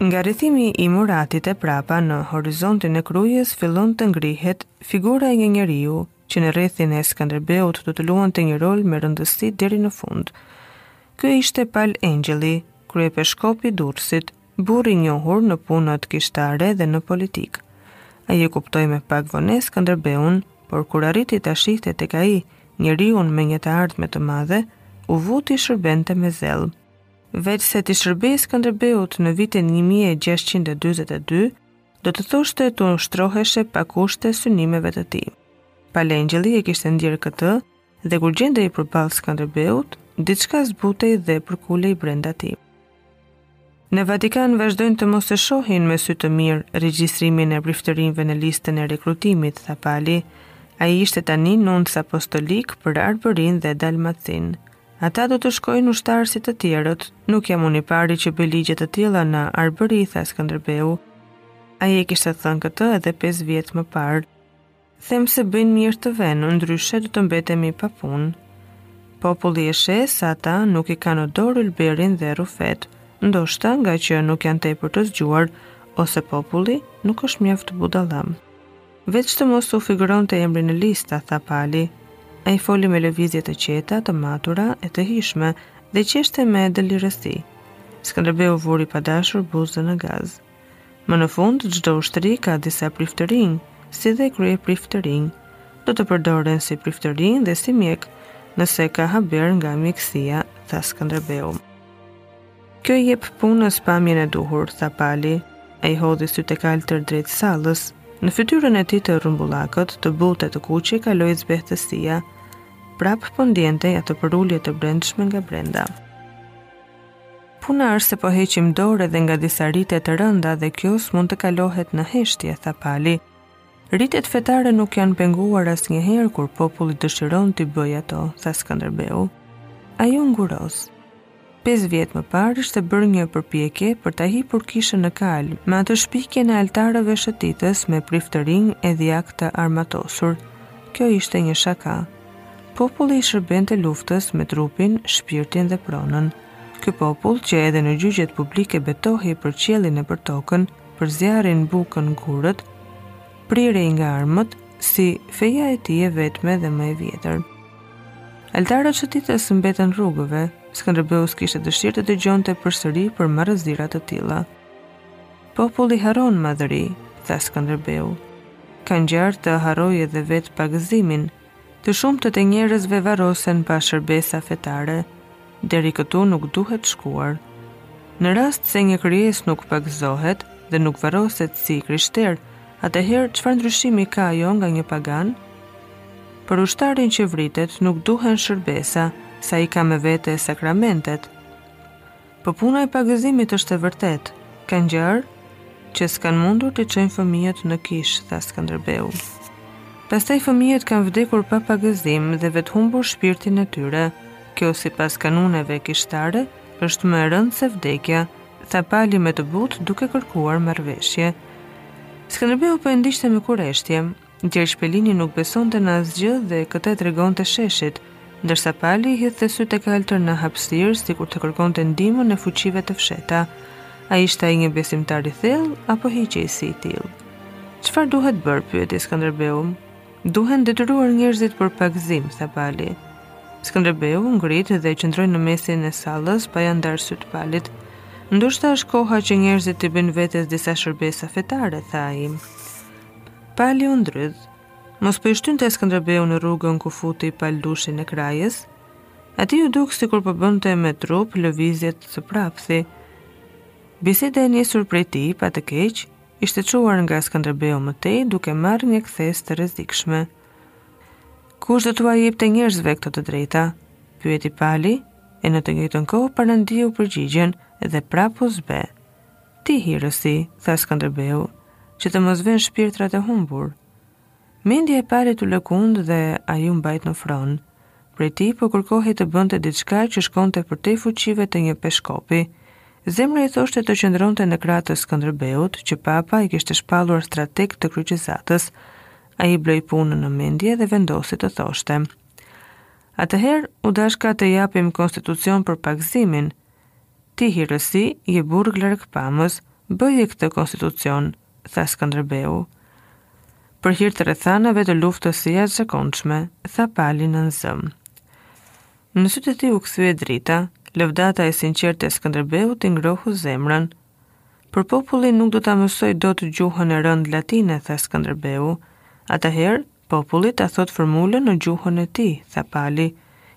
Nga rrethimi i Muratit e prapa në horizontin e Krujës fillon të ngrihet figura e një njeriu që në rrethin e Skënderbeut do të luante një rol me rëndësi deri në fund. Ky ishte Pal Engjëlli, kryepeshkopi i Durrësit, Burrë i njohur në punët kishtare dhe në politikë. Ai e kuptoi me pak vonesë Skënderbeun, por kur arriti ta shihte tek ai njeriun me një të ardhme të madhe, u vu t'i shërbente me zell. Veçse t'i shërbeje Skënderbeut në vitin 1642, do të thoshte t'u nënshtroheshe pa kushte synimeve të tij. Pal Engjëlli e kishte ndier këtë Dhe kur gjendej përballë Skënderbeut, diçka zbutej dhe përkulej brenda tij. Në Vatikan vazhdojnë të mos e shohin me sy të mirë regjistrimin e priftërinjve në listën e rekrutimit, tha Pali. Ai ishte tani nunc apostolik për Arbërinë dhe Dalmacinë. Ata do të shkojnë ushtarë si të tjerët, nuk jam unë i pari që bëj ligje të tilla në Arbëri, tha Skënderbeu. Ai e kishte thënë këtë edhe 5 vjet më parë. Them se bëjnë mirë të venë, ndryshe do të mbetemi pa punë. Populli e sheh se ata nuk i kanë në dorë ylberin dhe rrufetë, ndoshta ngaqë nuk janë tepër të zgjuar ose populli nuk është mjaft budalla. Veç të mos u figuronte emri në lista, tha Pali. Ai foli me lëvizje të qeta, të matura e të hijshme dhe qeshte me dëlirësi. Skënderbeu vuri pa dashur buzë në gaz. Më në fund, çdo ushtri ka disa priftërinj, si dhe kryepriftërinj. Do të përdoren si priftërinj dhe si mjekë, nëse kanë haber nga mjekësia, tha Skënderbeu. Kjo i jep punës pamjen e duhur, tha Pali. Ai hodhi sytë e kaltër drejt sallës. Në fytyrën e tij të rrumbullakët, të butë e të kuqe, kaloi zbehtësia. Prapë po ndjente atë përulje të brendshme nga brenda. Puna është se po heqim dorë edhe nga disa rite të rënda dhe kjo s'mund të kalohet në heshtje, tha Pali. Ritet fetare nuk janë penguar asnjëherë kur populli dëshiron t'i bëjë ato, tha Skënderbeu. Ai u ngurros. 5 vjet më parë ishte bërë një përpjekje për ta hipur kishën në kalë, me atë shpikjen e altarëve shëtitës me priftërinj e dhjakë të armatosur. Kjo ishte një shaka. Populli i shërbente luftës me trupin, shpirtin dhe pronën. Ky popull që edhe në gjyqet publike betohej për qiellin e për tokën, për zjarrin, bukën, gurët, prirej nga armët, si feja e tij e vetme dhe më e vjetër. Altarët shëtitës mbetën rrugëve, Skënderbeu s'kishte dëshirë të dëgjonte përsëri për marrëzira të tilla. Populli harron madhëri, tha Skënderbeu. Ka ngjarë të harrojë edhe vetë pagëzimin. Të shumtët e njerëzve varrosen pa shërbesa fetare. Deri këtu nuk duhet shkuar. Në rast se një krijesë nuk pagëzohet dhe nuk varroset si i krishterë, atëherë çfarë ndryshimi ka ajo nga një pagan? Për ushtarin që vritet nuk duhen shërbesa, sa i ka me vete sakramentet. Po puna e pagëzimit është e vërtetë. Ka ngjarë që s'kanë mundur t'i çojnë fëmijët në kishë, tha Skënderbeu. Pastaj fëmijët kanë vdekur pa pagëzim dhe vetë humbur shpirtin e tyre. Kjo sipas kanuneve kishtare është më e rëndë se vdekja, tha Pali me të butë duke kërkuar marrëveshje. Skënderbeu po e ndiqte me kureshtje, Gjergj Pelini nuk besonte në asgjë dhe këtë e tregonte sheshit, ndërsa Pali i hidhte sytë e kaltër në hapësirë, sikur të kërkonte ndihmën e fuqive të fshehta. A ishte ai një besimtar i thellë apo hiqej si i tillë? Çfarë duhet bërë, pyeti Skënderbeu. Duhen detyruar njerëzit për pagëzim, tha Pali. Skënderbeu u ngrit dhe qëndroi në mesin e sallës pa ia ndarë sytë Palit. Ndoshta është koha që njerëzit t'i bëjnë vetes disa shërbesa fetare, tha ai. Pali u ndrydh. Mos po e shtynte Skënderbeu në rrugën ku futi Pal Dushin e Krajës. Atij iu duk sikur po bënte me trup lëvizje të prapthi. Biseda e nisur prej tij, pa të keq, ishte çuar nga Skënderbeu më tej duke marrë një kthesë të rrezikshme. Kush do t'ua jepte njerëzve këto të drejta? pyeti Pali, e në të njëjtën kohë parandjeu përgjigjen dhe prapë u zbeh. Ti hirësi, tha Skënderbeu, që të mos venë shpirtrat e humbur. Mendja e Palit u lëkund dhe ai u mbajt në fron. Prej tij po kërkohej të bënte diçka që shkonte përtej fuqive të një peshkopi. Zemra i thoshte të qëndronte në krah të Skënderbeut, që papa e kishte shpallur strateg të kryqëzatës. Ai bloi punën në mendje dhe vendosi të thoshte: Atëherë u dashka të japim konstitucion për pagëzimin, Ti hirësi je burrë largpamës bëje këtë konstitucion, tha Skënderbeu. Për hir të rrethanave të luftës së jashtëzakonshme, tha Pali nën zë. Në sytë e tij u kthye drita, lëvdata e sinqertë e Skënderbeut i ngrohu zemrën. Por populli nuk do ta mësojë dot gjuhën e rëndë latine, tha Skënderbeu. Atëherë Populli ta thotë formulën në gjuhën e tij, tha Pali,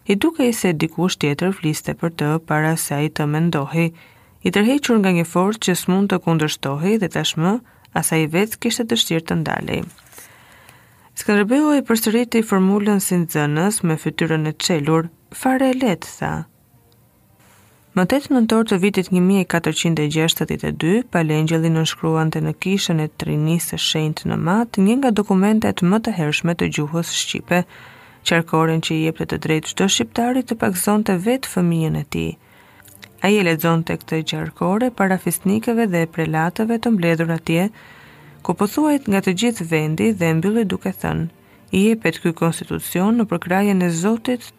i dukej se dikush tjetër fliste për të para se ai të mendohej, i tërhequr nga një forcë që s'mund të kundërshtohej dhe tashmë as ai vetë kishte dëshirë të ndalej. Skënderbeu e përsëriti formulën si nxënës me fytyrën e çelur, fare e lehtë, tha. Më tetë nëntor të vitit një mijë e katërqind e gjashtëdhjetë e dy, Pal Engjëlli nënshkruante në Kishën e Trinisë së Shenjtë në Mat një nga dokumentet më të hershme të gjuhës shqipe, qarkoren që i jepte të drejtë çdo shqiptari të pagëzonte vetë fëmijën e tij. Ai e lexonte këtë qarkore para fisnikëve dhe prelatëve të mbledhur atje, ku pothuajt nga të gjithë vendi dhe mbyllej duke thënë: "I jepet ky konstitucion në përkrahjen e Zotit